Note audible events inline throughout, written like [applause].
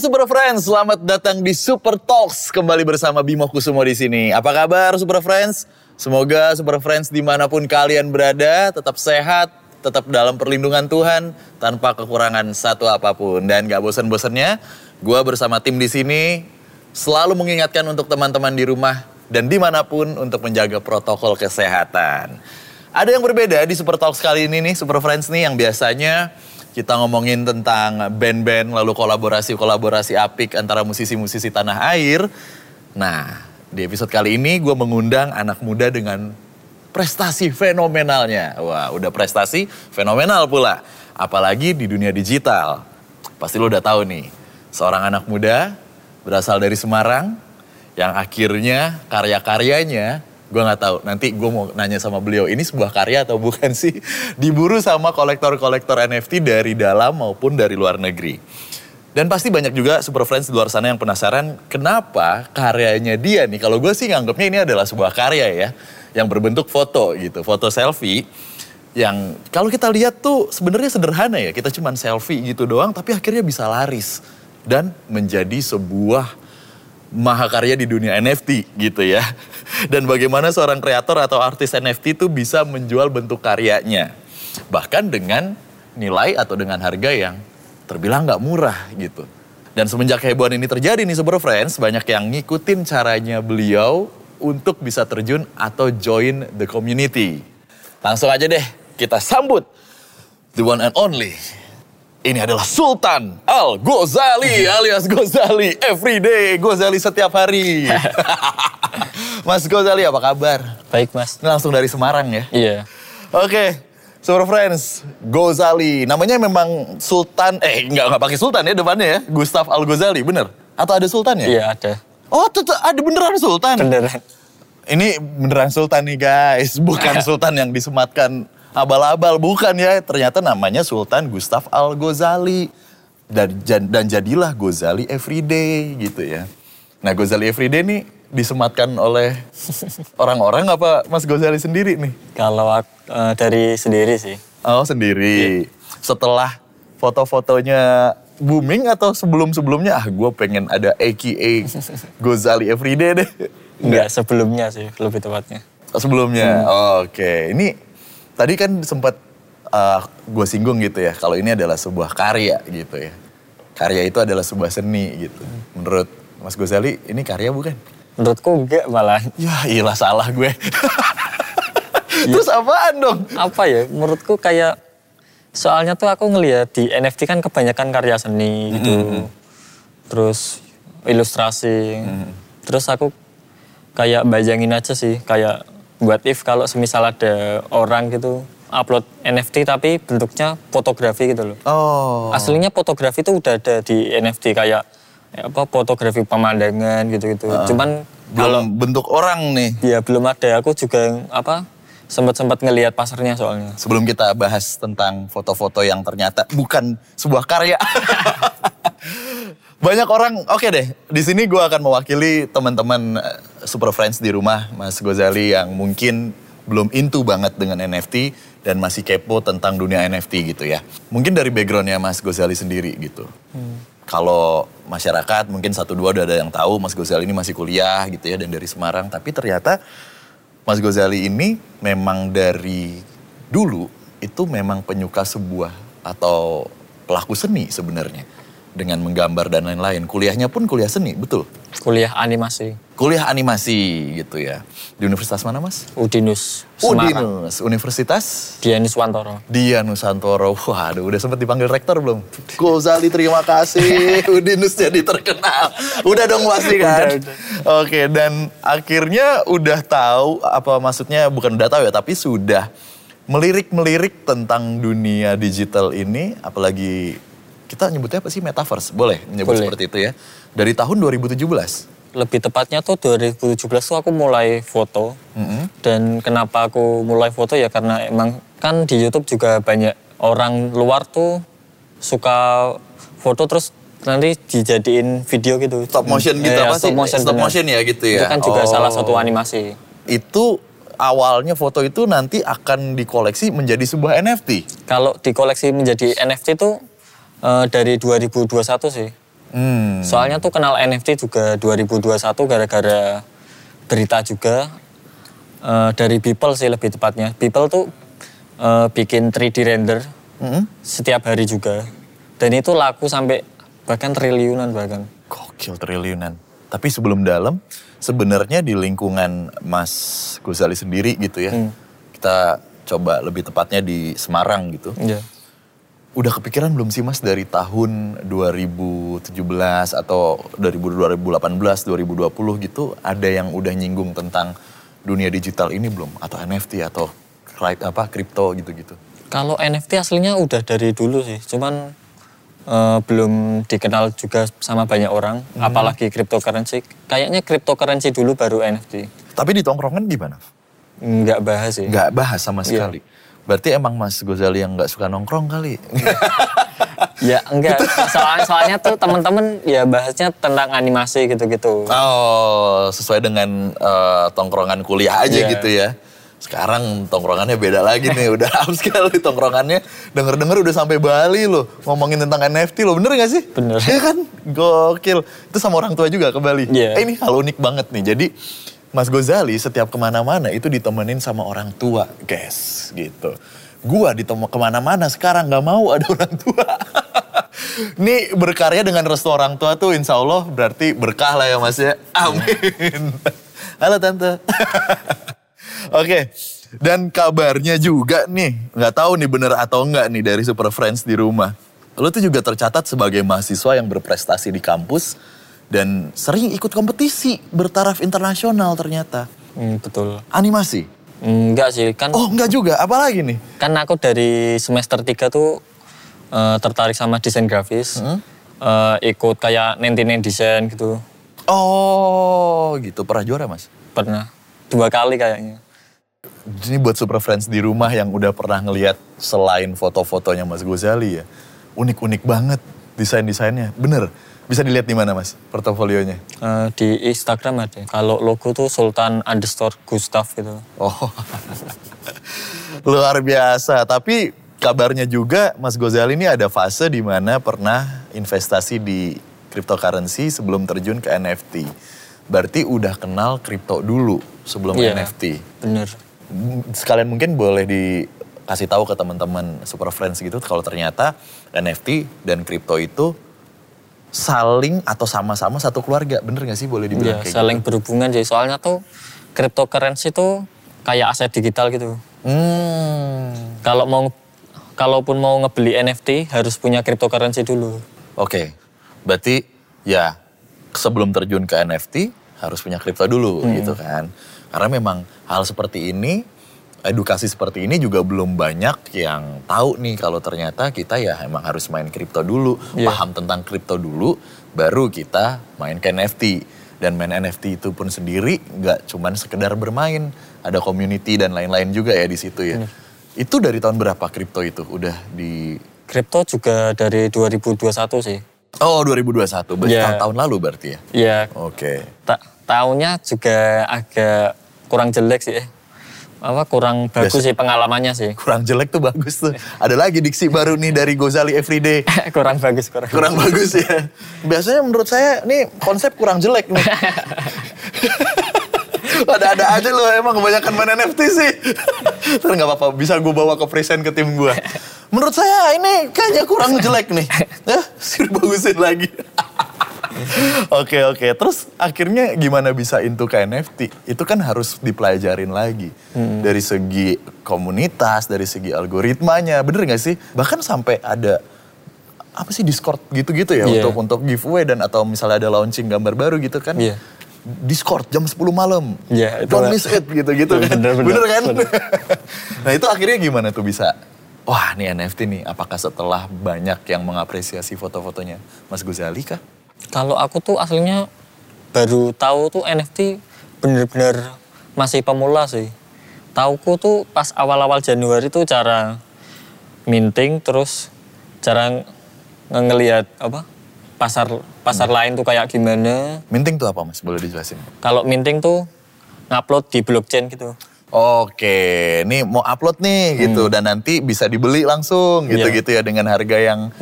Super Friends, selamat datang di Super Talks kembali bersama Bimo Kusumo di sini. Apa kabar Super Friends? Semoga Super Friends di mana pun kalian berada tetap sehat, tetap dalam perlindungan Tuhan tanpa kekurangan satu apa pun dan gak bosan-bosannya, gue bersama tim di sini selalu mengingatkan untuk teman-teman di rumah dan di mana pun untuk menjaga protokol kesehatan. Ada yang berbeda di Super Talks kali ini nih, Super Friends nih yang biasanya kita ngomongin tentang band-band lalu kolaborasi-kolaborasi apik antara musisi-musisi tanah air. Nah, di episode kali ini gue mengundang anak muda dengan prestasi fenomenalnya. Wah, udah prestasi fenomenal pula. Apalagi di dunia digital. Pasti lo udah tahu nih, seorang anak muda berasal dari Semarang yang akhirnya karya-karyanya gue nggak tahu. Nanti gue mau nanya sama beliau ini sebuah karya atau bukan sih? Diburu sama kolektor-kolektor NFT dari dalam maupun dari luar negeri. Dan pasti banyak juga super friends di luar sana yang penasaran kenapa karyanya dia nih? Kalau gue sih nganggapnya ini adalah sebuah karya ya yang berbentuk foto gitu foto selfie yang kalau kita lihat tuh sebenarnya sederhana ya kita cuman selfie gitu doang tapi akhirnya bisa laris dan menjadi sebuah mahakarya di dunia NFT gitu ya. Dan bagaimana seorang kreator atau artis NFT itu bisa menjual bentuk karyanya. Bahkan dengan nilai atau dengan harga yang terbilang nggak murah gitu. Dan semenjak hebohan ini terjadi nih Super Friends, banyak yang ngikutin caranya beliau untuk bisa terjun atau join the community. Langsung aja deh kita sambut the one and only ini adalah Sultan Al Ghazali alias Ghazali everyday Ghazali setiap hari. [laughs] mas Ghazali apa kabar? Baik mas. Ini langsung dari Semarang ya? Iya. Oke, Super Friends, Ghazali. Namanya memang Sultan, eh nggak nggak pakai Sultan ya depannya ya? Gustav Al Ghazali, bener? Atau ada Sultan ya? Iya ada. Oh, tuh, ada beneran Sultan? Beneran. Ini beneran Sultan nih guys, bukan [laughs] Sultan yang disematkan abal-abal bukan ya ternyata namanya Sultan Gustav Al Ghazali dan, dan jadilah Ghazali Everyday gitu ya nah Ghazali Everyday nih disematkan oleh [laughs] orang-orang apa Mas Ghazali sendiri nih kalau uh, dari sendiri sih oh sendiri yeah. setelah foto-fotonya booming atau sebelum-sebelumnya ah gue pengen ada AKA [laughs] Ghazali Everyday deh Enggak, sebelumnya sih lebih tepatnya. Sebelumnya, hmm. oke. Okay. Ini tadi kan sempat uh, gue singgung gitu ya, kalau ini adalah sebuah karya gitu ya. Karya itu adalah sebuah seni gitu. Menurut Mas Gozali, ini karya bukan? Menurutku enggak malah. Ya iyalah salah gue. [laughs] Terus apaan dong? Apa ya, menurutku kayak soalnya tuh aku ngeliat di NFT kan kebanyakan karya seni gitu. Mm -hmm. Terus ilustrasi. Mm -hmm. Terus aku kayak bayangin aja sih, kayak buat if kalau semisal ada orang gitu upload NFT tapi bentuknya fotografi gitu loh. Oh. Aslinya fotografi itu udah ada di NFT kayak apa fotografi pemandangan gitu-gitu. Uh, Cuman kalau bentuk orang nih. Ya belum ada. Aku juga apa sempat-sempat ngelihat pasarnya soalnya. Sebelum kita bahas tentang foto-foto yang ternyata bukan sebuah karya. [laughs] Banyak orang, oke okay deh, di sini gue akan mewakili teman-teman eh, Super Friends di rumah, Mas Gozali yang mungkin belum into banget dengan NFT dan masih kepo tentang dunia NFT gitu ya. Mungkin dari backgroundnya Mas Gozali sendiri gitu. Hmm. Kalau masyarakat mungkin satu dua udah ada yang tahu Mas Gozali ini masih kuliah gitu ya dan dari Semarang. Tapi ternyata Mas Gozali ini memang dari dulu itu memang penyuka sebuah atau pelaku seni sebenarnya dengan menggambar dan lain-lain. Kuliahnya pun kuliah seni, betul? Kuliah animasi. Kuliah animasi gitu ya. Di universitas mana mas? Udinus. Semarang. Udinus. Universitas? Dianus Wantoro. Dianus Wantoro. Waduh udah sempat dipanggil rektor belum? Gozali terima kasih. [laughs] Udinus jadi terkenal. Udah dong pasti kan? Udah, udah. Oke dan akhirnya udah tahu apa maksudnya bukan udah tahu ya tapi sudah melirik-melirik tentang dunia digital ini apalagi kita nyebutnya apa sih metaverse? Boleh menyebut Boleh. seperti itu ya. Dari tahun 2017. Lebih tepatnya tuh 2017 tuh aku mulai foto. Mm -hmm. Dan kenapa aku mulai foto ya karena emang kan di YouTube juga banyak orang luar tuh suka foto terus nanti dijadiin video gitu. Stop motion gitu eh, apa stop sih? Motion, stop motion ya gitu ya. Itu kan juga oh. salah satu animasi. Itu awalnya foto itu nanti akan dikoleksi menjadi sebuah NFT. Kalau dikoleksi menjadi NFT tuh Uh, dari 2021 sih. Hmm. Soalnya tuh kenal NFT juga 2021 gara-gara berita juga eh, dari People sih lebih tepatnya. People tuh eh, bikin 3D render Mm-mm. setiap hari juga. Dan itu laku sampai bahkan triliunan bahkan. Gokil triliunan. Tapi sebelum dalam, sebenarnya di lingkungan Mas Gozali sendiri gitu ya. Kita coba lebih tepatnya di Semarang gitu. Iya. Udah kepikiran belum sih Mas dari tahun 2017 atau 2018, 2020 gitu ada yang udah nyinggung tentang dunia digital ini belum atau NFT atau apa kripto gitu-gitu. Kalau NFT aslinya udah dari dulu sih, cuman eh, belum dikenal juga sama banyak orang, apalagi cryptocurrency. Kayaknya cryptocurrency dulu baru NFT. Tapi di tongkrongan gimana? Nggak bahas sih. Nggak bahas sama Iya. sekali. Berarti emang Mas Gozali yang nggak suka nongkrong kali? [laughs] Ya enggak, soalnya, soalnya tuh teman-teman ya bahasnya tentang animasi gitu-gitu. Oh, sesuai dengan eh, tongkrongan kuliah aja Iya. gitu ya. Sekarang tongkrongannya beda lagi nih, udah [laughs] sekali tongkrongannya. Denger-denger udah sampai Bali loh, ngomongin tentang NFT loh, bener gak sih? Bener. Iya kan? Gokil. Itu sama orang tua juga ke Bali. Iya. Eh, ini hal unik banget nih. Jadi Mas Gozali setiap ke mana-mana itu ditemenin sama orang tua, guys, gitu. Gua ditemu ke mana-mana sekarang nggak mau ada orang tua. [laughs] Ini berkarya dengan restu orang tua tuh insya Allah berarti berkah lah ya mas ya. Amin. [laughs] Halo tante. [laughs] Oke, dan kabarnya juga nih, nggak tahu nih bener atau enggak nih dari Super Friends di rumah. Lo tuh juga tercatat sebagai mahasiswa yang berprestasi di kampus dan sering ikut kompetisi bertaraf internasional ternyata. Hmm, betul. Animasi? Enggak sih, kan Oh enggak juga, apalagi nih? kan aku dari semester 3 tuh eh, tertarik sama desain grafis. Eh, ikut kayak nentinin desain gitu. Oh gitu, pernah juara mas? Pernah dua kali kayaknya. Ini buat super friends di rumah yang udah pernah ngelihat selain foto-fotonya Mas Gozali ya. Unik-unik banget desain-desainnya. Bener, bisa dilihat di mana Mas portofolionya? Eh, di Instagram ada. Kalau logo tuh Sultan underscore Gustav gitu. Oh, [laughs] luar biasa. Tapi kabarnya juga Mas Gozali ini ada fase di mana pernah investasi di cryptocurrency sebelum terjun ke NFT. Berarti udah kenal kripto dulu sebelum Iya. NFT. Bener. sekalian mungkin boleh dikasih tahu ke teman-teman super friends gitu kalau ternyata NFT dan kripto itu saling atau sama-sama satu keluarga bener gak sih boleh dibilang Ya, kayak saling gitu? berhubungan sih. Soalnya tuh cryptocurrency tuh kayak aset digital gitu. Hmm, Kalau mau kalaupun mau ngebeli NFT harus punya cryptocurrency dulu. oke. Berarti ya sebelum terjun ke NFT harus punya kripto dulu gitu kan. Karena memang hal seperti ini edukasi seperti ini juga belum banyak yang tahu nih kalau ternyata kita ya emang harus main kripto dulu, Iya. paham tentang kripto dulu, baru kita main ke NFT. Dan main NFT itu pun sendiri nggak cuman sekedar bermain, ada community dan lain-lain juga ya di situ ya. Itu dari tahun berapa kripto itu udah di Kripto juga dari 2021 sih. Oh 2021, berarti Iya. tahun-tahun lalu berarti ya? Ya, Oke. ta tahunnya juga agak kurang jelek sih. Apa kurang bagus Biasa. sih pengalamannya sih. Kurang jelek tuh bagus tuh. Ada lagi diksi baru nih dari Gozali Everyday. [laughs] kurang bagus, kurang. Kurang bagus ya. Biasanya menurut saya nih konsep kurang jelek nih. [laughs] Ada-ada aja loh emang kebanyakan main NFT sih. [laughs] Terus nggak apa-apa, bisa gue bawa ke present ke tim gue. Menurut saya ini kayaknya kurang jelek nih. Ya, bagusin lagi. [laughs] Oke oke, terus akhirnya gimana bisa into ke NFT? Itu kan harus dipelajarin lagi dari segi komunitas, dari segi algoritmanya, bener gak sih? Bahkan sampai ada apa sih Discord gitu-gitu ya Iya. untuk untuk giveaway dan atau misalnya ada launching gambar baru gitu kan? Iya. Discord jam 10 malam. Iya, itu Don't miss it gitu-gitu kan. Bener, bener, kan? bener. [laughs] nah itu akhirnya gimana tuh bisa? Wah nih NFT nih, apakah setelah banyak yang mengapresiasi foto-fotonya Mas Gozali kah? Kalau aku tuh aslinya baru tahu tuh NFT bener-bener masih pemula sih. Tauku tuh pas awal-awal Januari tuh cara minting terus cara ng- ngelihat apa pasar pasar lain tuh kayak gimana. Minting tuh apa mas? Boleh dijelasin? Kalau minting tuh ngupload di blockchain gitu. Oke, nih mau upload nih gitu dan nanti bisa dibeli langsung gitu-gitu ya dengan harga yang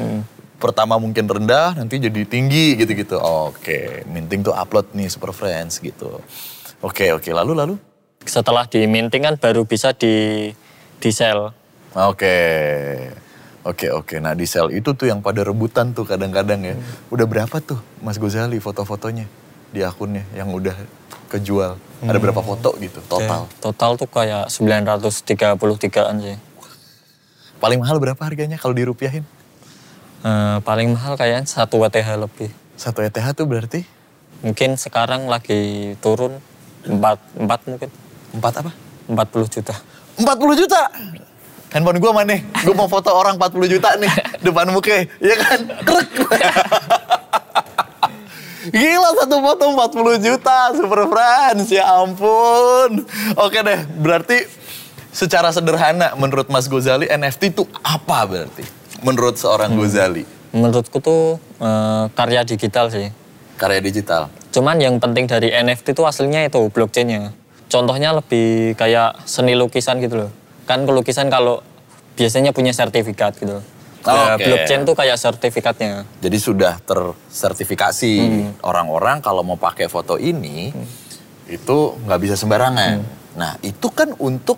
pertama mungkin rendah, nanti jadi tinggi gitu-gitu. Oke, minting tuh upload nih Super Friends gitu. Oke, oke. Lalu, lalu? Setelah di minting kan baru bisa di di sell. Oke. Oke, oke. Nah di sel itu tuh yang pada rebutan tuh kadang-kadang ya. Udah berapa tuh Mas Gozali foto-fotonya di akunnya yang udah kejual? Ada berapa foto gitu total? Oke, Total tuh kayak 933-an sih. Paling mahal berapa harganya kalau dirupiahin? Eh, paling mahal kayaknya satu WTH lebih. Satu ETH tuh berarti Mungkin sekarang lagi turun 4, 4 mungkin. empat apa? 40 juta. 40 juta. Handphone gue mana nih? Gue mau foto orang 40 juta nih depan muka, ya kan? Krek. Gila satu foto 40 juta, super friends, ya ampun. Oke deh, berarti secara sederhana menurut Mas Gozali NFT itu apa berarti? Menurut seorang Gozali, Menurutku tuh eh, karya digital sih. karya digital. Cuman yang penting dari NFT itu aslinya itu blockchainnya. Contohnya lebih kayak seni lukisan gitu loh. Kan lukisan kalau biasanya punya sertifikat gitu. Nah, Oke. blockchain tuh kayak sertifikatnya. Jadi sudah tersertifikasi orang-orang kalau mau pakai foto ini itu nggak bisa sembarangan. Nah itu kan untuk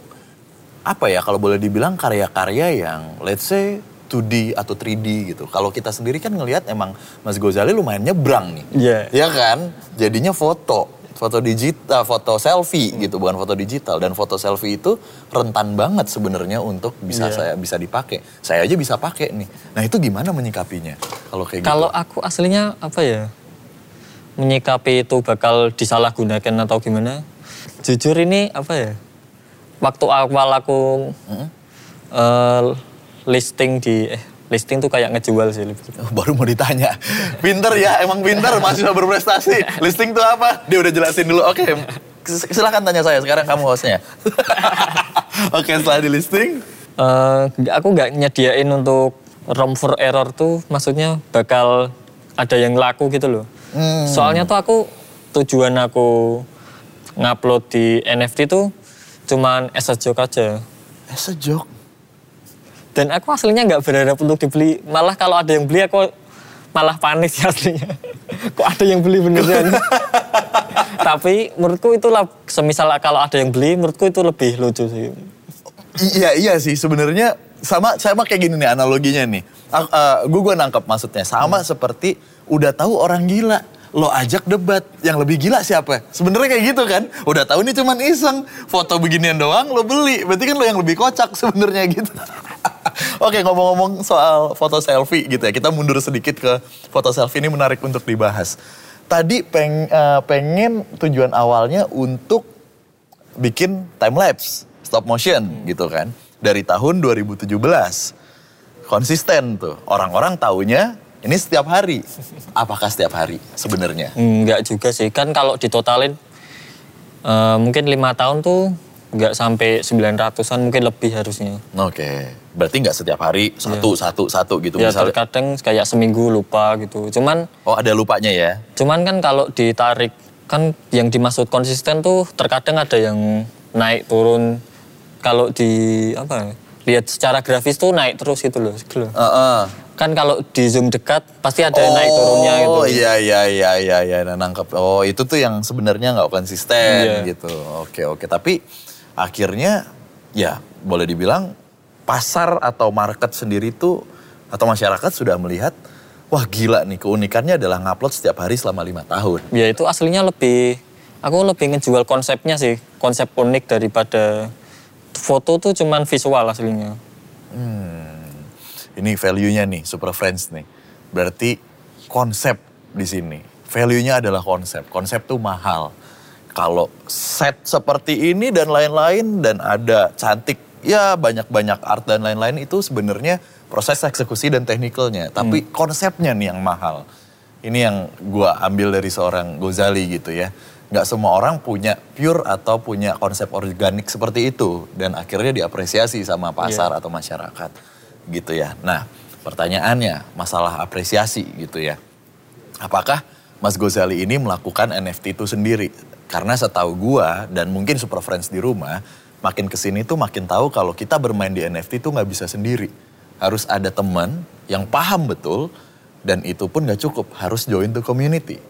apa ya kalau boleh dibilang karya-karya yang let's say 2D atau 3D gitu. Kalau kita sendiri kan ngelihat emang Mas Gozali lumayan nyebrang nih. Iya. Ya kan? Jadinya foto, foto digital, foto selfie gitu, bukan foto digital. Dan foto selfie itu rentan banget sebenarnya untuk bisa Iya. saya bisa dipakai. Saya aja bisa pakai nih. Nah itu gimana menyikapinya? Kalau kayak gitu? Kalau aku aslinya apa ya? Menyikapi itu bakal disalahgunakan atau gimana? Jujur ini apa ya? Waktu awal aku eh, listing di eh listing tuh kayak ngejual sih lebih. Oh, baru mau ditanya. Pinter ya, emang pinter, mahasiswa berprestasi. Listing tuh apa? Dia udah jelasin dulu. Oke, silahkan tanya saya. Sekarang kamu hostnya. [laughs] Oke, setelah di listing. Eh, nggak- aku nggak nyediain untuk room for error tuh maksudnya bakal ada yang laku gitu loh. Soalnya tuh aku tujuan aku ngupload di NFT tuh cuman as a joke aja. Eh, sejok. Dan aku aslinya nggak berharap untuk dibeli. Malah kalau ada yang beli aku malah panik sih [laughs] aslinya. Kok ada yang beli beneran? [laughs] Tapi menurutku itulah semisal kalau ada yang beli menurutku itu lebih lucu sih. Iya, iya sih. Sebenarnya sama sama kayak gini nih analoginya nih. gue gue nangkep maksudnya. Sama seperti udah tahu orang gila. Lo ajak debat, yang lebih gila siapa? Sebenarnya kayak gitu kan. Udah tahu nih cuman iseng, foto beginian doang lo beli. Berarti kan lo yang lebih kocak sebenarnya gitu. [laughs] Oke ngomong-ngomong soal foto selfie gitu ya. Kita mundur sedikit ke foto selfie ini menarik untuk dibahas. Tadi peng, eh, pengen tujuan awalnya untuk bikin time lapse stop motion gitu kan dari tahun 2017 konsisten tuh orang-orang taunya ini setiap hari apakah setiap hari sebenarnya Enggak juga sih. Kan kalau ditotalin eh, mungkin lima tahun tuh nggak sampai 900-an mungkin lebih harusnya. oke berarti nggak setiap hari satu satu satu gitu Ya misalnya terkadang kayak seminggu lupa gitu. Cuman oh ada lupanya ya cuman kan kalau ditarik kan yang dimaksud konsisten tuh terkadang ada yang naik turun. Kalau di apa ya, lihat secara grafis tuh naik terus gitu loh. gitu loh. Heeh. Kan kalau di zoom dekat pasti ada yang naik turunnya gitu. Oh iya iya iya iya iya nah, nangkep. Oh itu tuh yang sebenarnya nggak konsisten Iya. gitu. Oke oke tapi akhirnya ya boleh dibilang pasar atau market sendiri tuh atau masyarakat sudah melihat wah gila nih keunikannya adalah ngupload setiap hari selama lima tahun. Ya itu aslinya lebih, aku lebih ngejual konsepnya sih, konsep unik daripada foto tuh cuman visual aslinya. Ini value-nya nih Super Friends nih. Berarti konsep di sini. Value-nya adalah konsep. Konsep tuh mahal. Kalau set seperti ini dan lain-lain dan ada cantik ya banyak-banyak art dan lain-lain itu sebenarnya proses eksekusi dan teknikalnya. Tapi konsepnya nih yang mahal. Ini yang gua ambil dari seorang Gozali gitu ya. Nggak semua orang punya pure atau punya konsep organik seperti itu. Dan akhirnya diapresiasi sama pasar atau masyarakat gitu ya. Nah pertanyaannya masalah apresiasi gitu ya. Apakah Mas Gozali ini melakukan NFT itu sendiri? Karena setahu gua dan mungkin Super Friends di rumah, makin ke sini tuh makin tahu kalau kita bermain di NFT itu nggak bisa sendiri. Harus ada teman yang paham betul Dan itu pun gak cukup, harus join the community.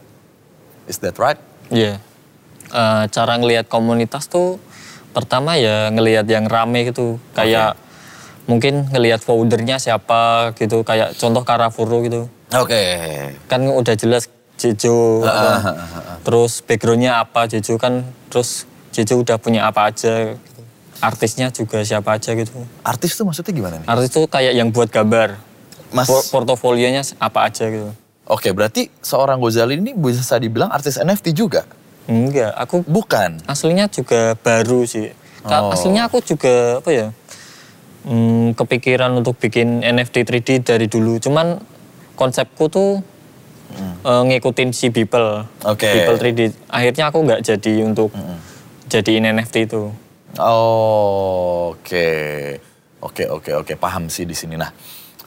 Is that right? Iya. Eh, cara ngelihat komunitas tuh pertama ya ngelihat yang rame gitu. Kayak mungkin ngelihat foundernya siapa gitu. Kayak contoh Karafuru gitu. Oke. Kan udah jelas Jejo. apa. Terus backgroundnya apa Jejo kan. Terus Jejo udah punya apa aja. Gitu. Artisnya juga siapa aja gitu. Artis tuh maksudnya gimana nih? Artis tuh kayak yang buat gambar. Mas, Por- portofolionya apa aja gitu. oke berarti seorang Gozali ini bisa dibilang artis NFT juga? Enggak, aku Bukan. aslinya juga baru sih. Oh. Aslinya aku juga apa ya? hmm, kepikiran untuk bikin NFT 3D dari dulu. Cuman konsepku tuh eh, ngikutin si Beeple. Hmm. Oke. Beeple 3D. Akhirnya aku nggak jadi untuk jadiin NFT itu. Oh, Oke, oke, oke, oke, paham sih di sini. Nah,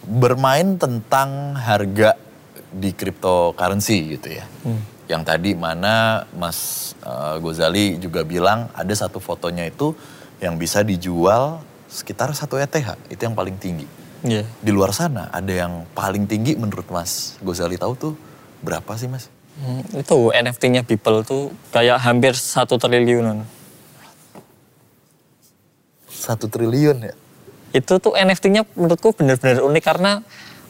bermain tentang harga di cryptocurrency gitu ya. Yang tadi mana Mas eh, Gozali juga bilang ada satu fotonya itu yang bisa dijual sekitar satu ETH, itu yang paling tinggi. Iya. Di luar sana ada yang paling tinggi menurut Mas Gozali tahu tuh berapa sih Mas? Hmm, itu NFT-nya Beeple tuh kayak hampir satu triliunan. Satu triliun ya? itu tuh NFT-nya menurutku benar-benar unik karena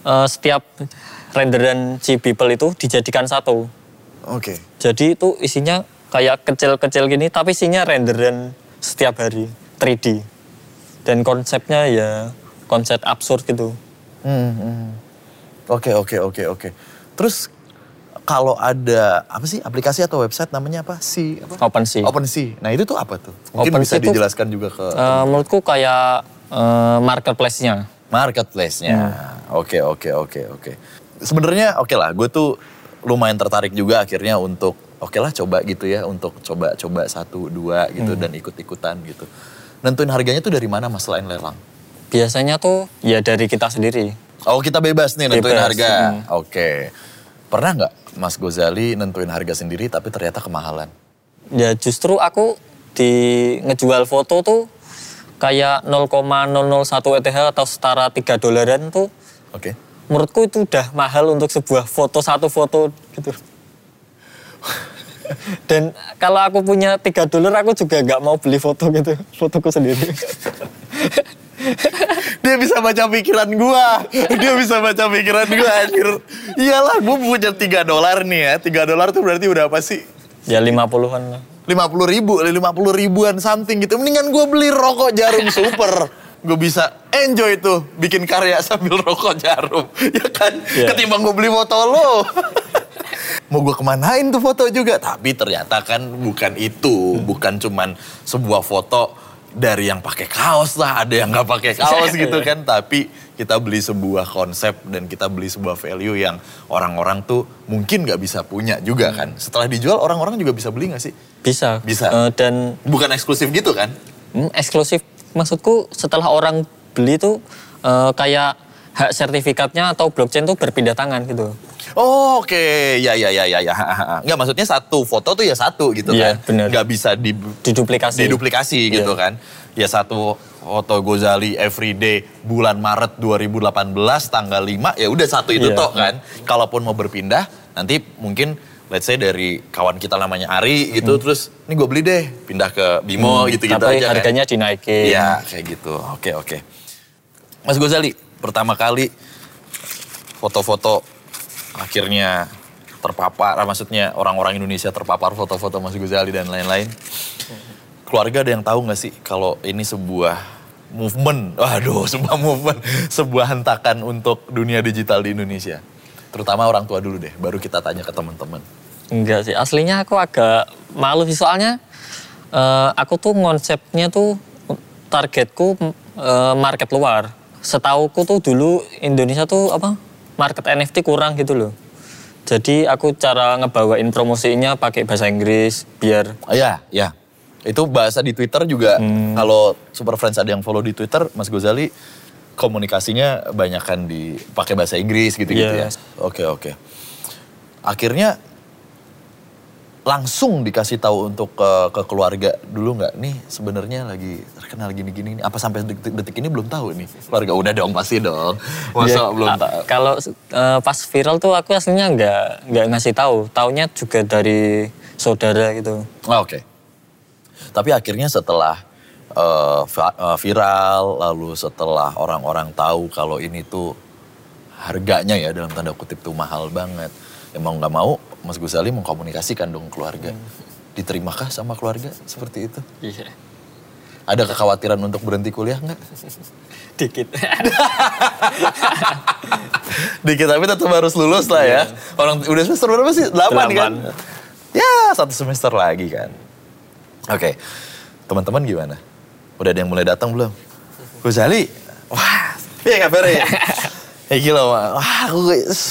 eh, setiap renderan si Beeple itu dijadikan satu. Oke. Jadi itu isinya kayak kecil-kecil gini tapi isinya renderan setiap hari 3D. Dan konsepnya ya konsep absurd gitu. Hmm, hmm. Oke oke oke oke. Terus kalau ada apa sih aplikasi atau website namanya apa sih? Apa? OpenSea. OpenSea. Nah itu tuh apa tuh? Mungkin bisa OpenSea tuh- dijelaskan juga ke Eh, menurutku kayak eh, marketplace-nya. marketplace-nya. Hmm. Oke oke oke oke. Sebenarnya oke lah, gue tuh lumayan tertarik juga akhirnya untuk oke lah coba gitu ya untuk coba-coba satu dua Hmm. gitu dan ikut-ikutan gitu. Nentuin harganya tuh dari mana mas selain lelang? Biasanya tuh ya dari kita sendiri. Oh kita bebas nih nentuin Bebas, harga. hmm. Oke. Pernah nggak Mas Gozali nentuin harga sendiri tapi ternyata kemahalan? Ya justru aku di ngejual foto tuh kayak 0,001 ETH atau setara 3 dolaran tuh Oke. menurutku itu udah mahal untuk sebuah foto satu foto gitu. Dan kalau aku punya 3 dolar aku juga nggak mau beli foto gitu, fotoku sendiri. [laughs] Dia bisa baca pikiran gua. Dia bisa baca pikiran gua anjir. Iyalah gua punya 3 dolar nih ya. 3 dolar tuh berarti udah apa sih? ya 50-an lah. 50 ribu, 50 ribuan something gitu. Mendingan gua beli rokok jarum super. Gue bisa enjoy tuh bikin karya sambil rokok jarum. [laughs] Ya kan? Iya. Ketimbang gue beli foto lo. [laughs] Mau gue kemanain tuh foto juga. Tapi ternyata kan bukan itu. Bukan cuman sebuah foto dari yang pakai kaos lah. Ada yang nggak pakai kaos [laughs] gitu kan. Tapi kita beli sebuah konsep dan kita beli sebuah value yang orang-orang tuh mungkin nggak bisa punya juga kan. Setelah dijual orang-orang juga bisa beli nggak sih? Bisa. Bisa. Eh, dan Bukan eksklusif gitu kan? Hmm, eksklusif maksudku setelah orang beli tuh eh, kayak hak sertifikatnya atau blockchain tuh berpindah tangan gitu. Oh, oke, ya ya ya ya ya. Enggak maksudnya satu foto tuh ya satu gitu Iya, kan. bener. Nggak bisa di Diduplikasi. diduplikasi Iya. gitu kan. Ya satu foto Gozali everyday bulan Maret 2018 tanggal 5 ya udah satu itu Iya. toh kan. Kalaupun mau berpindah nanti mungkin let's say dari kawan kita namanya Ari gitu terus ini gue beli deh pindah ke Bimo gitu-gitu Hmm. Tapi aja kan. harganya dinaikin. Iya, kayak gitu. Oke, oke. Mas Gozali, pertama kali foto-foto akhirnya terpapar, ah, maksudnya orang-orang Indonesia terpapar foto-foto Mas Gozali dan lain-lain. Keluarga ada yang tahu nggak sih kalau ini sebuah movement, waduh [laughs] sebuah movement, sebuah hentakan untuk dunia digital di Indonesia. Terutama orang tua dulu deh, baru kita tanya ke teman-teman. Enggak sih, aslinya aku agak malu sih soalnya eh, aku tuh konsepnya tuh targetku eh, market luar. Setauku tuh dulu Indonesia tuh apa market NFT kurang gitu loh. Jadi aku cara ngebawain promosinya pakai bahasa Inggris biar Oh, ya, ya. Itu bahasa di Twitter juga kalau Super Friends ada yang follow di Twitter, Mas Gozali komunikasinya banyak kan di pakai bahasa Inggris gitu-gitu Yes. ya. Oke, oke. Akhirnya langsung dikasih tahu untuk ke, ke keluarga dulu nggak? Nih sebenarnya lagi terkenal gini-gini apa sampai detik, detik ini belum tahu nih? Keluarga udah dong pasti dong. Masa Ya, belum a- tahu? Kalau eh, pas viral tuh aku aslinya nggak nggak ngasih tahu. Taunya juga dari saudara gitu. Ah, oke. Tapi akhirnya setelah eh, eh, viral lalu setelah orang-orang tahu kalau ini tuh harganya ya dalam tanda kutip tuh mahal banget. Emang nggak mau Mas Gusali mengkomunikasikan dong keluarga diterimakah sama keluarga seperti itu Iya. ada kekhawatiran untuk berhenti kuliah nggak [laughs] Dikit. [laughs] Dikit tapi tetap harus lulus lah ya. Orang udah semester berapa sih? 8 kan? Delapan. Ya, satu semester lagi kan. Oke. Teman-teman gimana? Udah ada yang mulai datang belum? Gozali. Wah, iya kabarnya? Ya gila, Wak. wah aku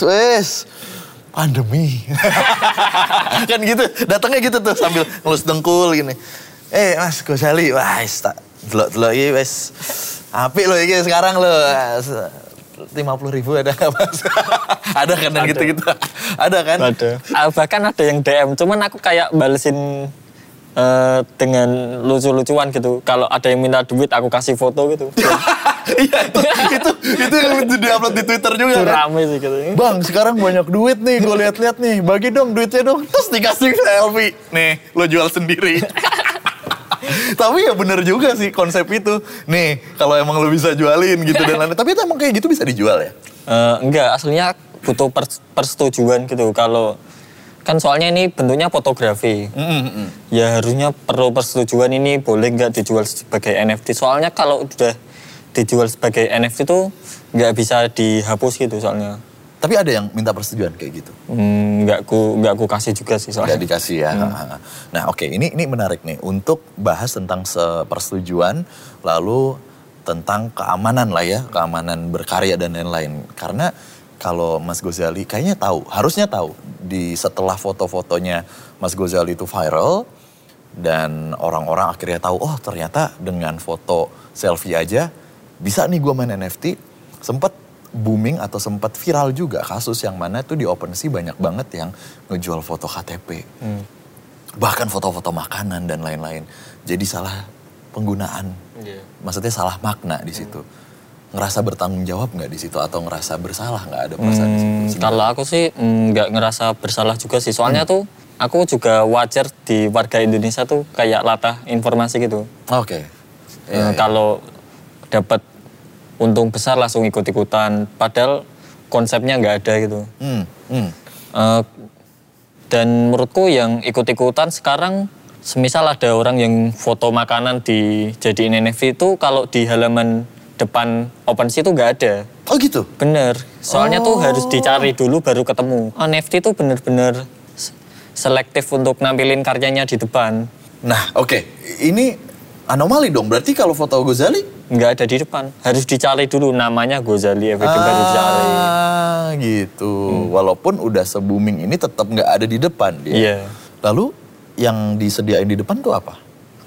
wes. Pandemi. [laughs] kan gitu, datangnya gitu tuh sambil ngelus dengkul gini. Eh mas Gozali, wah wes tak delok-delok ini wes. Apik lo ini sekarang lo. lima puluh ribu ada nggak mas? [laughs] ada kan yang gitu-gitu? Ada kan? Ada. Ah, bahkan ada yang DM, cuman aku kayak balesin eh, dengan lucu-lucuan gitu. Kalau ada yang minta duit, aku kasih foto gitu. [laughs] Iya itu, itu, itu yang di-upload di Twitter juga Itu kan? rame sih gitu. Bang, sekarang banyak duit nih, gue lihat-lihat nih. Bagi dong duitnya dong. Terus dikasih selfie. Nih, lo jual sendiri. [laughs] Tapi ya bener juga sih konsep itu. Nih, kalau emang lo bisa jualin gitu dan lain-lain. Tapi itu emang kayak gitu bisa dijual ya? Eh, enggak, aslinya butuh pers- persetujuan gitu. Kalau kan soalnya ini bentuknya fotografi. Ya harusnya perlu persetujuan ini boleh nggak dijual sebagai NFT. Soalnya kalau udah dijual sebagai NFT itu nggak bisa dihapus gitu soalnya. Tapi ada yang minta persetujuan kayak gitu? Hmm, nggak ku nggak ku kasih juga sih Nggak soalnya. dikasih ya. Nah oke, ini ini menarik nih. Untuk bahas tentang se- persetujuan, lalu tentang keamanan lah ya. Keamanan berkarya dan lain-lain. Karena kalau Mas Gozali kayaknya tahu, harusnya tahu. Di setelah foto-fotonya Mas Gozali itu viral, dan orang-orang akhirnya tahu, oh ternyata dengan foto selfie aja bisa nih gue main NFT. Sempat booming atau sempat viral juga kasus yang mana tuh di OpenSea banyak banget yang ngejual foto KTP. Bahkan foto-foto makanan dan lain-lain. Jadi salah penggunaan. Iya. Maksudnya salah makna di situ. Ngerasa bertanggung jawab nggak di situ atau ngerasa bersalah nggak ada perasaan di situ? Hmm, kalau aku sih mm, nggak ngerasa bersalah juga sih. Soalnya tuh aku juga wajar di warga Indonesia tuh kayak latah informasi gitu. Oke. Eh, Iya, iya. Kalau dapat untung besar langsung ikut-ikutan. Padahal konsepnya nggak ada gitu. Hmm, hmm. Eh, dan menurutku yang ikut-ikutan sekarang semisal ada orang yang foto makanan dijadiin NFT itu kalau di halaman depan OpenSea itu nggak ada. Oh gitu? Bener. Soalnya tuh harus dicari dulu baru ketemu. NFT tuh bener-bener selektif untuk nampilin karyanya di depan. Nah oke, ini anomali dong. Berarti kalau foto Gozali Nggak ada di depan. Harus dicari dulu namanya Gozali Everything baru dicari. Ah, gitu. Walaupun udah se-booming ini tetap nggak ada di depan dia. Iya. Lalu yang disediain di depan tuh apa?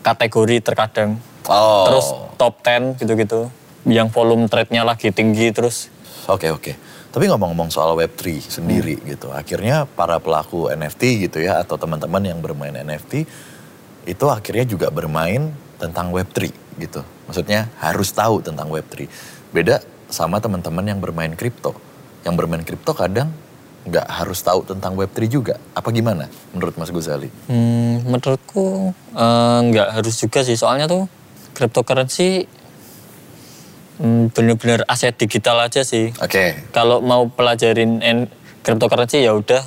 Kategori terkadang. Oh. Terus top 10 gitu-gitu. Yang volume trade-nya lagi tinggi terus. Oke oke. Tapi ngomong-ngomong soal Web3 sendiri gitu, akhirnya para pelaku NFT gitu ya atau teman-teman yang bermain NFT itu akhirnya juga bermain tentang Web3 gitu. Maksudnya harus tahu tentang Web3. Beda sama teman-teman yang bermain kripto. Yang bermain kripto kadang nggak harus tahu tentang Web3 juga. Apa gimana menurut Mas Gozali? Hmm, menurutku eh, nggak harus juga sih. Soalnya tuh cryptocurrency hmm, bener-bener aset digital aja sih. Oke. kalau mau pelajarin en- cryptocurrency ya udah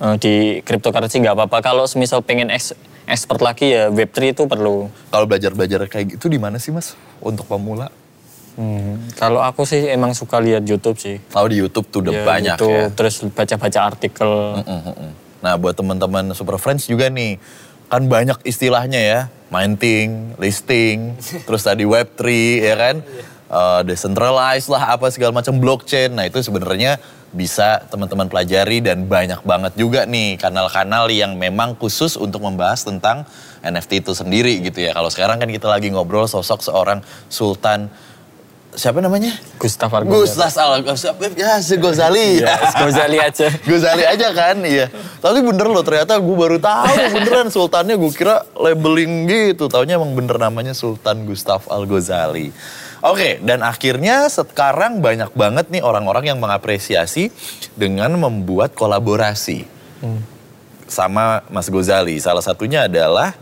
eh, di cryptocurrency nggak apa-apa. Kalau semisal pengen eks- expert lagi ya Web3 itu perlu. Kalau belajar-belajar kayak gitu di mana sih Mas untuk pemula? Hmm, Kalau aku sih emang suka lihat YouTube sih. Tahu di YouTube tuh udah Ya, banyak YouTube, ya. Terus baca-baca artikel. Nah buat teman-teman Super Friends juga nih, kan banyak istilahnya ya, minting, listing, [laughs] terus tadi Web3 ya kan, Eh, decentralized lah apa segala macam blockchain. Nah itu sebenarnya bisa teman-teman pelajari dan banyak banget juga nih kanal-kanal yang memang khusus untuk membahas tentang NFT itu sendiri gitu ya. Kalau sekarang kan kita lagi ngobrol sosok seorang Sultan siapa namanya? Gustav Argo. Gustas Al ya si Gozali. Ya, Gozali aja. [laughs] Gozali aja kan, iya. Tapi bener loh ternyata gue baru tahu beneran sultannya gue kira labeling gitu. Taunya emang bener namanya Sultan Gustav Al Ghazali. Oke, dan akhirnya sekarang banyak banget nih orang-orang yang mengapresiasi dengan membuat kolaborasi sama Mas Gozali. Salah satunya adalah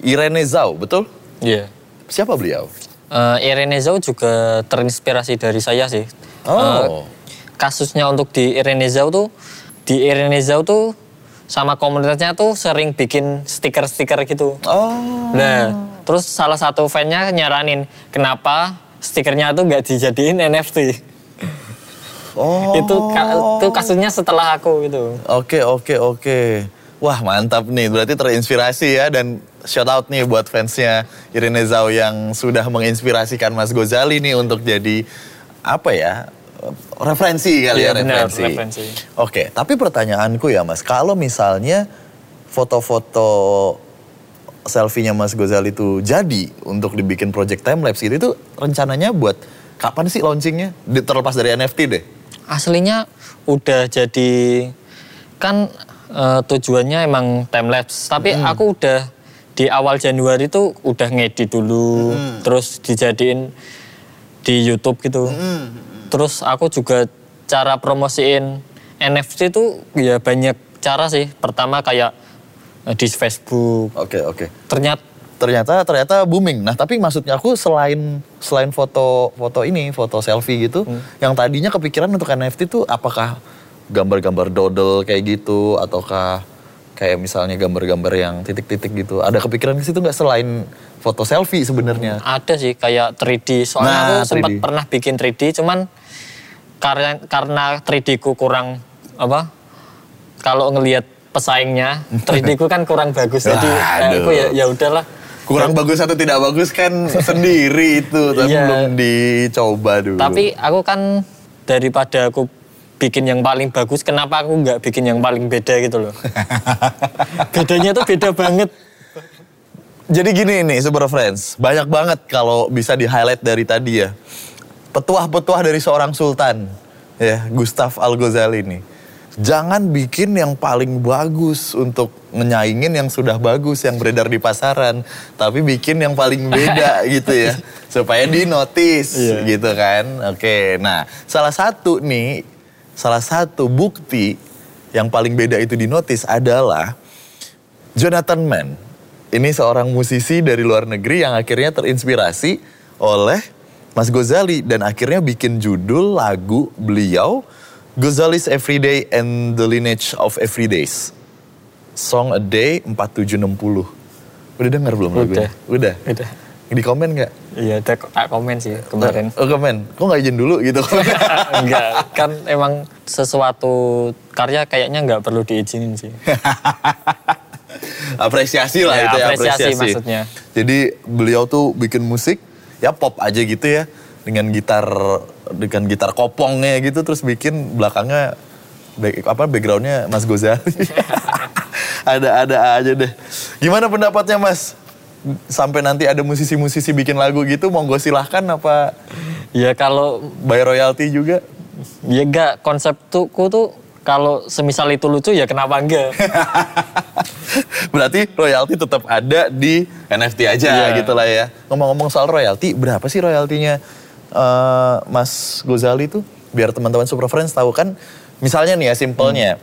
Irene Zhao, betul? Iya. Siapa beliau? Eh, Irene Zhao juga terinspirasi dari saya sih. Oh. Eh, kasusnya untuk di Irene Zhao tuh, di Irene Zhao tuh sama komunitasnya tuh sering bikin stiker-stiker gitu. Oh. Nah, terus salah satu fannya nyaranin kenapa stikernya tuh nggak dijadiin NFT. Oh. Itu itu kasusnya setelah aku gitu. Oke, oke, oke. Wah mantap nih, berarti terinspirasi ya dan shout out nih buat fansnya Irene Zhao yang sudah menginspirasikan Mas Gozali nih untuk jadi apa ya referensi kali ya benar, referensi. referensi. Oke, tapi pertanyaanku ya Mas, kalau misalnya foto-foto selfie-nya Mas Gozali itu jadi untuk dibikin project time lapse gitu itu rencananya buat kapan sih launchingnya? Terlepas dari NFT deh. Aslinya udah jadi kan eh, tujuannya emang time lapse, tapi aku udah di awal Januari tuh udah ngedit dulu, terus dijadiin di YouTube gitu. Terus aku juga cara promosiin NFT tuh ya banyak cara sih. Pertama kayak di Facebook. Oke, oke. Ternyata ternyata ternyata booming. Nah, tapi maksudnya aku selain selain foto foto ini, foto selfie gitu, yang tadinya kepikiran untuk NFT tuh apakah gambar-gambar dodel kayak gitu ataukah kayak misalnya gambar-gambar yang titik-titik gitu. Ada kepikiran ke situ nggak selain foto selfie sebenarnya? Ada sih kayak 3D. Soalnya Nah, aku sempat 3D. pernah bikin 3D, cuman karena karena 3D ku kurang apa? Kalau ngelihat pesaingnya, [laughs] 3D ku kan kurang bagus. jadi Waduh. aku ya ya udahlah. Kurang bagus atau tidak bagus kan [laughs] sendiri itu, tapi Iya. belum dicoba dulu. Tapi aku kan daripada aku bikin yang paling bagus, kenapa aku nggak bikin yang paling beda gitu loh? [laughs] Bedanya tuh beda banget. Jadi gini nih Super Friends, banyak banget kalau bisa di highlight dari tadi ya. Petuah-petuah dari seorang sultan, ya Gustav Al Ghazali nih. Jangan bikin yang paling bagus untuk menyaingin yang sudah bagus yang beredar di pasaran, tapi bikin yang paling beda [laughs] gitu ya, supaya di notice Iya. gitu kan. Oke, nah salah satu nih, salah satu bukti yang paling beda itu di notice adalah Jonathan Mann. Ini seorang musisi dari luar negeri yang akhirnya terinspirasi oleh Mas Gozali dan akhirnya bikin judul lagu beliau Ghazali's Everyday and the Lineage of Everydays. Song a Day 4760. Udah denger belum lagunya? Udah. Udah. Di komen nggak? Iya, tak komen sih kemarin. Oh komen. Kok nggak izin dulu gitu? [laughs] Enggak, kan emang sesuatu karya kayaknya nggak perlu diizinin sih. [laughs] apresiasi lah Ya, itu ya apresiasi apresiasi. maksudnya. Jadi beliau tuh bikin musik ya pop aja gitu ya dengan gitar dengan gitar kopongnya gitu terus bikin belakangnya back- apa backgroundnya Mas Gozali. [laughs] ada ada aja deh. Gimana pendapatnya Mas? Sampai nanti ada musisi-musisi bikin lagu gitu monggo silahkan apa Ya kalau bayar royalti juga? ya enggak konsepku tuh kalau semisal itu lucu ya kenapa enggak? [laughs] Berarti royalti tetap ada di NFT aja Iya. gitu lah ya. Ngomong-ngomong soal royalti, berapa sih royaltinya eh, Mas Gozali tuh? Biar teman-teman Super Friends tahu kan. Misalnya nih ya simpelnya.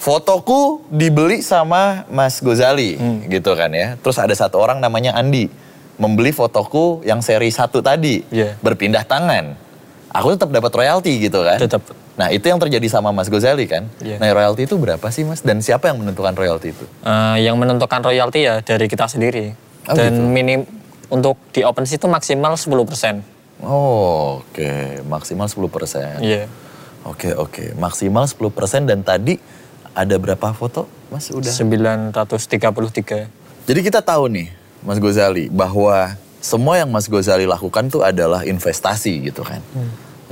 Fotoku dibeli sama Mas Gozali gitu kan ya. Terus ada satu orang namanya Andi. Membeli fotoku yang seri satu tadi. Iya. Berpindah tangan. Aku tetap dapat royalti gitu kan. Tetap. Nah itu yang terjadi sama Mas Gozali kan. Iya. Nah royalti itu berapa sih Mas? Dan siapa yang menentukan royalti itu? Eh, yang menentukan royalti ya dari kita sendiri. Oh, Dan gitu. minim untuk di OpenSea itu maksimal 10%. Oh, oke, maksimal 10%. Iya. Oke, oke, maksimal 10% dan tadi ada berapa foto, Mas? Udah. 933. Jadi kita tahu nih, Mas Gozali, bahwa semua yang Mas Gozali lakukan tuh adalah investasi gitu kan.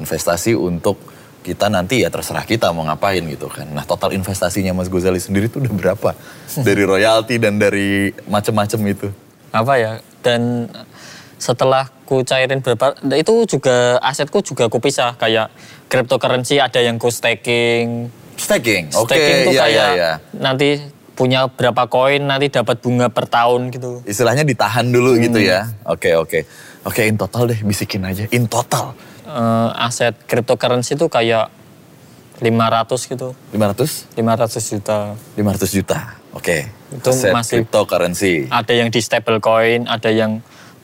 Investasi untuk kita nanti ya terserah kita mau ngapain gitu kan. Nah total investasinya Mas Gozali sendiri tuh udah berapa? Dari royalti dan dari macem-macem itu. apa ya dan setelah ku cairin berapa itu juga asetku juga ku pisah kayak cryptocurrency ada yang ku staking Staking. Oke, staking tuh iya, kayak iya, iya. nanti punya berapa koin nanti dapat bunga per tahun gitu Istilahnya ditahan dulu Hmm. gitu ya. Oke, oke. Oke, in total deh, bisikin aja. In total. Eh, aset cryptocurrency tuh kayak 500 gitu 500? 500 juta 500 juta. Oke. Itu Aset masih- cryptocurrency. ada yang di stable coin ada yang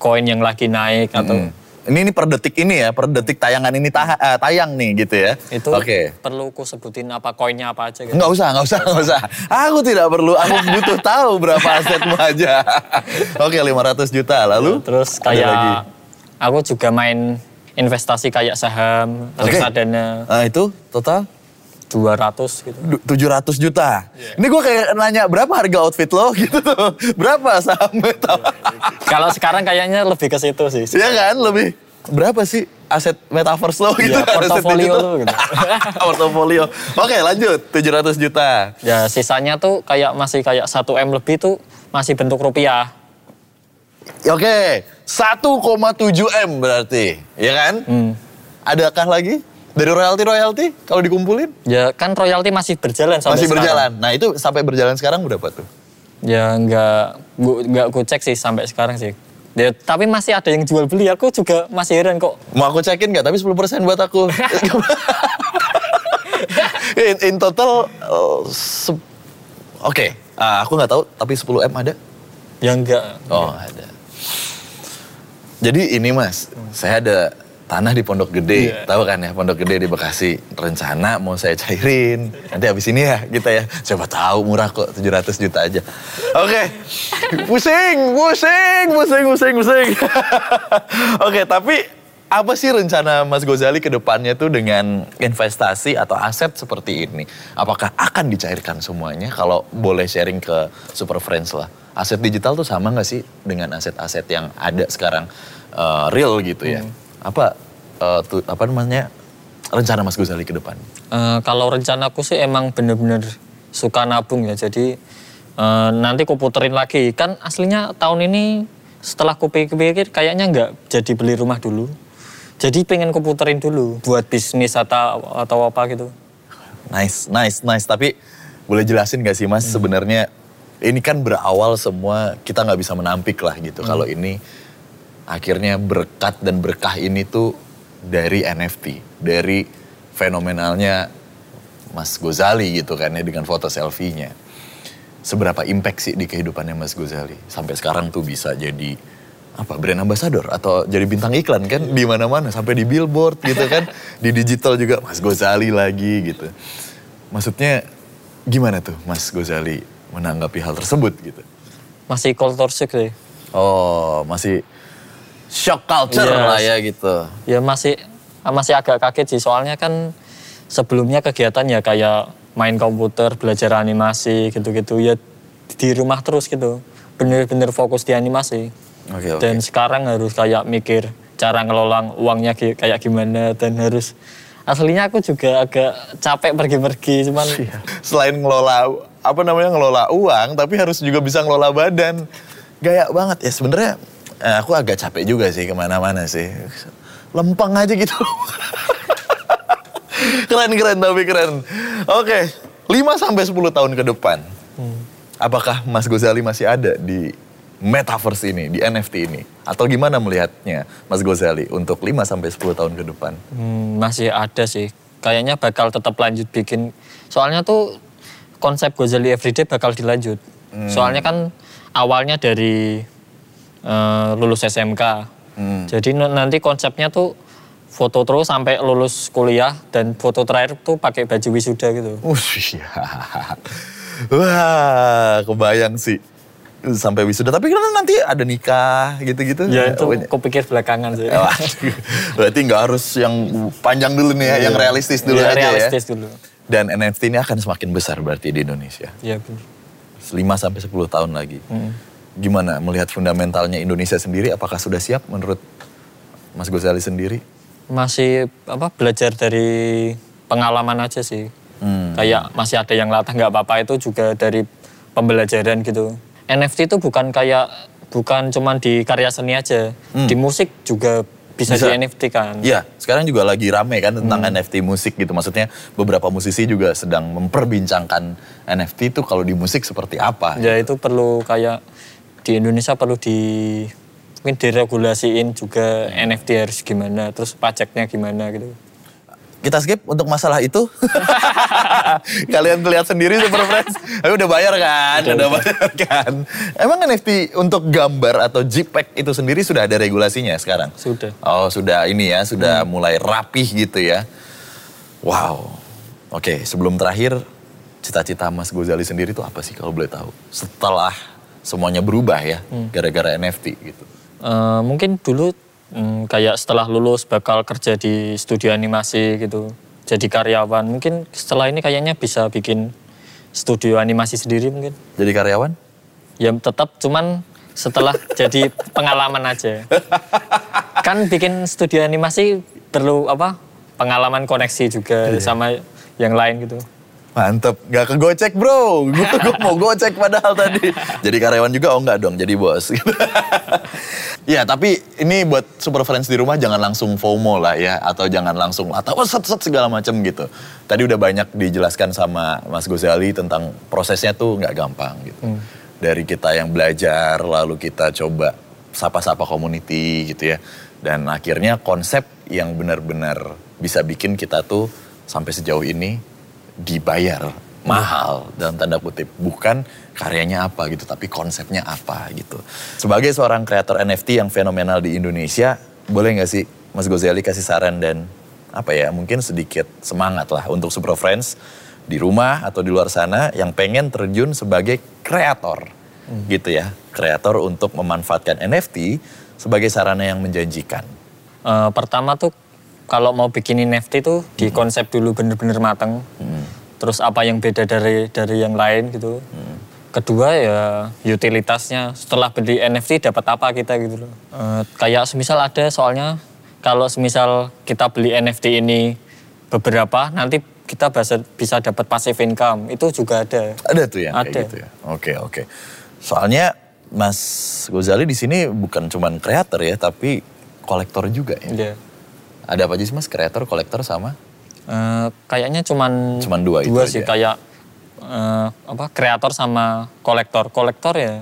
koin yang lagi naik atau Hmm. Ini ini per detik ini ya, per detik tayangan ini taha- eh, tayang nih gitu ya. itu Oke. perlu ku sebutin apa koinnya apa aja gitu. Nggak usah, nggak usah, nggak usah. Aku tidak perlu, aku butuh tahu berapa asetmu aja. [laughs] Oke, 500 juta. Lalu? Terus Ada lagi? kayak aku juga main investasi kayak saham, reksadana Nah, itu total 200 gitu. du- 700 juta. Iya. Ini gue kayak nanya berapa harga outfit lo [laughs] gitu tuh. Berapa saham metal? Kalau sekarang kayaknya lebih ke situ sih. Iya kan, lebih berapa sih aset metaverse lo [laughs] gitu? Iya, aset portofolio lo gitu. [laughs] portofolio. Oke, lanjut 700 juta. Ya sisanya tuh kayak masih kayak 1 M lebih tuh masih bentuk rupiah. Oke, 1,7 M berarti, ya kan? Hmm. Adakah lagi dari royalti royalti kalau dikumpulin? Ya kan royalti masih berjalan sampai Masih sekarang. berjalan. Nah itu sampai berjalan sekarang berapa tuh? Ya nggak gua- nggak ku cek sih sampai sekarang sih. Ya, tapi masih ada yang jual beli. Aku juga masih heran kok. Mau aku cekin nggak? Tapi 10% buat aku. [laughs] in, in total, uh, se- oke. Ah, aku nggak tahu, tapi 10 M ada? Ya nggak. Oh ada. Jadi ini mas, saya ada tanah di Pondok Gede, Iya. tahu kan ya Pondok Gede di Bekasi. Rencana mau saya cairin, nanti habis ini ya kita ya. Coba tahu murah kok 700 juta aja. Oke, pusing, pusing, pusing, pusing, pusing. [laughs] Oke, tapi apa sih rencana Mas Gozali ke depannya tuh dengan investasi atau aset seperti ini? Apakah akan dicairkan semuanya? Kalau boleh sharing ke Super Friends lah. Aset digital tuh sama nggak sih dengan aset-aset yang ada sekarang eh, real gitu ya? Apa eh, tuh apa namanya rencana Mas Gozali ke depan? Eh, kalau rencanaku sih emang bener-bener suka nabung ya. Jadi eh, nanti ku puterin lagi. Kan aslinya tahun ini setelah ku pikir-pikir kayaknya nggak jadi beli rumah dulu. Jadi pengen ku puterin dulu buat bisnis atau atau apa gitu. Nice, nice, nice. Tapi boleh jelasin gak sih mas sebenarnya ini kan berawal semua kita nggak bisa menampik lah gitu. Kalau ini akhirnya berkat dan berkah ini tuh dari NFT, dari fenomenalnya Mas Gozali gitu kan ya dengan foto selfie-nya. Seberapa impact sih di kehidupannya Mas Gozali sampai sekarang tuh bisa jadi apa brand ambassador atau jadi bintang iklan kan di mana-mana sampai di billboard gitu kan [laughs] di digital juga Mas Gozali lagi gitu. Maksudnya gimana tuh Mas Gozali menanggapi hal tersebut gitu? Masih culture shock sih. Oh masih shock culture Yes. lah ya gitu. Ya masih masih agak kaget sih soalnya kan sebelumnya kegiatan ya kayak main komputer, belajar animasi gitu-gitu ya di rumah terus gitu. Bener-bener fokus di animasi. Oke oke. Dan sekarang harus kayak mikir cara ngelola uangnya kayak gimana dan harus aslinya aku juga agak capek pergi-pergi cuman Selain ngelola apa namanya ngelola uang, tapi harus juga bisa ngelola badan. Gaya banget ya sebenarnya. Eh, aku agak capek juga sih ke mana-mana sih. Lempeng aja gitu. [laughs] keren keren tapi keren. Oke, 5 sampai 10 tahun ke depan. Apakah Mas Gozali masih ada di metaverse ini, di NFT ini? Atau gimana melihatnya Mas Gozali untuk 5 sampai 10 tahun ke depan? Hmm, masih ada sih. Kayaknya bakal tetap lanjut bikin. Soalnya tuh konsep Gozali Everyday bakal dilanjut. Soalnya kan awalnya dari eh, lulus SMK. Hmm. Jadi nanti konsepnya tuh foto terus sampai lulus kuliah dan foto terakhir tuh pakai baju wisuda gitu. Ush, ya. [laughs] Wah, kebayang sih. Sampai wisuda. Tapi kan nanti ada nikah gitu-gitu. Ya itu Oh, aku pikir belakangan sih. [laughs] Berarti nggak harus yang panjang dulu nih ya, yang realistis dulu Iya, aja realistis ya. dulu. Dan NFT ini akan semakin besar berarti di Indonesia. Iya bener. 5 sampai 10 tahun lagi. Hmm. Gimana melihat fundamentalnya Indonesia sendiri apakah sudah siap menurut Mas Gozali sendiri? Masih apa belajar dari pengalaman aja sih. Hmm. Kayak masih ada yang latah nggak apa-apa itu juga dari pembelajaran gitu. NFT itu bukan kayak bukan cuman di karya seni aja, di musik juga bisa, Bisa. di NFT kan. Iya, sekarang juga lagi rame kan tentang NFT musik gitu. Maksudnya beberapa musisi juga sedang memperbincangkan NFT itu kalau di musik seperti apa. Ya itu perlu kayak di Indonesia perlu di mungkin diregulasiin juga NFT harus gimana, terus pajaknya gimana gitu. Kita skip untuk masalah itu. [laughs] Kalian lihat sendiri Super Friends. Tapi udah bayar kan? Udah, bayar kan? Emang NFT untuk gambar atau JPEG itu sendiri sudah ada regulasinya sekarang? Sudah. Oh sudah ini ya, sudah mulai rapih gitu ya. Wow. Oke, sebelum terakhir, cita-cita Mas Gozali sendiri itu apa sih kalau boleh tahu? Setelah semuanya berubah ya, gara-gara NFT gitu. Eh, mungkin dulu mm, kayak setelah lulus bakal kerja di studio animasi gitu, jadi karyawan. Mungkin setelah ini kayaknya bisa bikin studio animasi sendiri mungkin. Jadi karyawan? Ya tetap cuman setelah [laughs] jadi pengalaman aja. Kan bikin studio animasi perlu apa? Pengalaman koneksi juga sama yang lain gitu. Mantep, gak kegocek bro. Gue mau gocek padahal tadi. Jadi karyawan juga, oh enggak dong, jadi bos. [laughs] ya tapi ini buat super friends di rumah jangan langsung FOMO lah ya. Atau jangan langsung, atau oh, set, set segala macam gitu. Tadi udah banyak dijelaskan sama Mas Gozali tentang prosesnya tuh nggak gampang gitu. Dari kita yang belajar, lalu kita coba sapa-sapa community gitu ya. Dan akhirnya konsep yang benar-benar bisa bikin kita tuh sampai sejauh ini dibayar mahal dalam tanda kutip. Bukan karyanya apa gitu tapi konsepnya apa gitu. Sebagai seorang kreator NFT yang fenomenal di Indonesia boleh nggak sih Mas Gozali kasih saran dan apa ya mungkin sedikit semangat lah untuk Super Friends di rumah atau di luar sana yang pengen terjun sebagai kreator gitu ya. Kreator untuk memanfaatkan NFT sebagai sarana yang menjanjikan. Eh, pertama tuh kalau mau bikin NFT tuh di konsep dulu bener-bener mateng. Terus apa yang beda dari dari yang lain gitu. Kedua ya utilitasnya. Setelah beli NFT dapat apa kita gitu loh. Eh, kayak semisal ada soalnya kalau semisal kita beli NFT ini beberapa nanti kita bisa bisa dapat passive income itu juga ada. Ada tuh yang Ada. kayak gitu ya. Oke oke. Soalnya Mas Gozali di sini bukan cuman kreator ya, tapi kolektor juga ya. Iya. Ada apa aja sih Mas? Kreator, kolektor sama? Eh, kayaknya cuman Cuman dua itu sih aja. kayak eh, apa kreator sama kolektor kolektor ya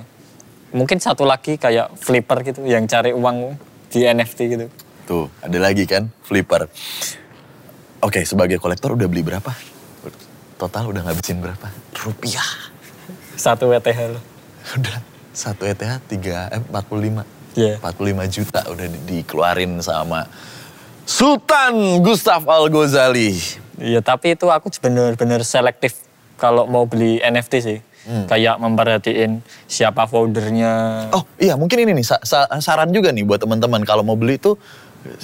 mungkin satu lagi kayak flipper gitu yang cari uang di NFT gitu Tuh, ada lagi kan, flipper. Oke, sebagai kolektor udah beli berapa? Total udah ngabisin berapa? Rupiah. satu WTH loh [laughs] Udah satu ETH 3, eh, 45. Iya. 45 juta udah di- dikeluarin sama Sultan Gustav Al Ghazali. Iya tapi itu aku bener-bener selektif kalau mau beli NFT sih Hmm. kayak memperhatiin siapa foldernya Oh iya mungkin ini nih sa- sa- saran juga nih buat teman-teman kalau mau beli tuh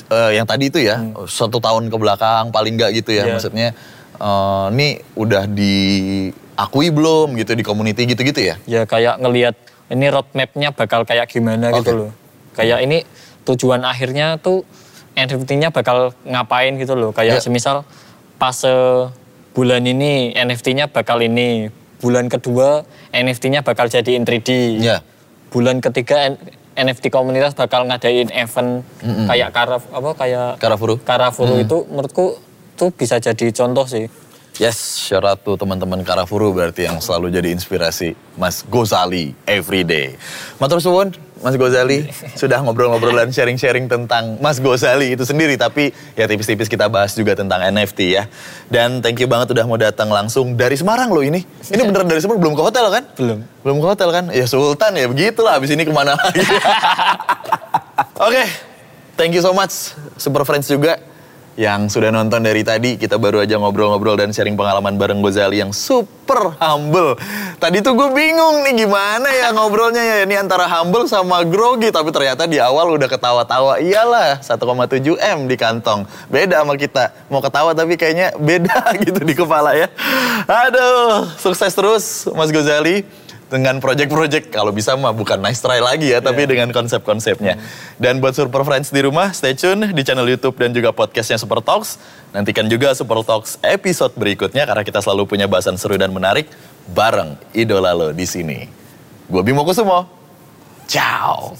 eh, yang tadi itu ya satu tahun ke belakang paling nggak gitu ya Iya. maksudnya eh, ini udah diakui belum gitu di community gitu-gitu ya? ya kayak ngelihat ini roadmapnya bakal kayak gimana gitu Oke. loh. Kayak ini tujuan akhirnya tuh NFT-nya bakal ngapain gitu loh. Ya. Kayak semisal pas bulan ini NFT-nya bakal ini, bulan kedua NFT-nya bakal jadi in 3D. Ya. Bulan ketiga NFT komunitas bakal ngadain event kayak karaf apa kayak Karafuru. Karafuru itu menurutku tuh bisa jadi contoh sih. Yes, shout out to teman-teman Karafuru berarti yang selalu jadi inspirasi Mas Gozali everyday. Matur suwun Mas Gozali sudah ngobrol-ngobrol dan sharing-sharing tentang Mas Gozali itu sendiri tapi ya tipis-tipis kita bahas juga tentang NFT ya. Dan thank you banget udah mau datang langsung dari Semarang loh ini. Ini beneran dari Semarang belum ke hotel kan? Belum. Belum ke hotel kan? Ya Sultan ya begitulah abis ini ke mana lagi. [laughs] Oke, thank you so much Super Friends juga yang sudah nonton dari tadi. Kita baru aja ngobrol-ngobrol dan sharing pengalaman bareng Gozali yang super humble. Tadi tuh gue bingung nih gimana ya ngobrolnya ya. Ini antara humble sama grogi. Tapi ternyata di awal udah ketawa-tawa. Iyalah 1,7 M di kantong. Beda sama kita. Mau ketawa tapi kayaknya beda [laughs] gitu di kepala ya. Aduh, sukses terus Mas Gozali dengan project-project kalau bisa mah bukan nice try lagi ya tapi dengan konsep-konsepnya. Dan buat Super Friends di rumah stay tune di channel YouTube dan juga podcastnya Super Talks. Nantikan juga Super Talks episode berikutnya karena kita selalu punya bahasan seru dan menarik bareng idola lo di sini. Gue Bimo Kusumo. Ciao.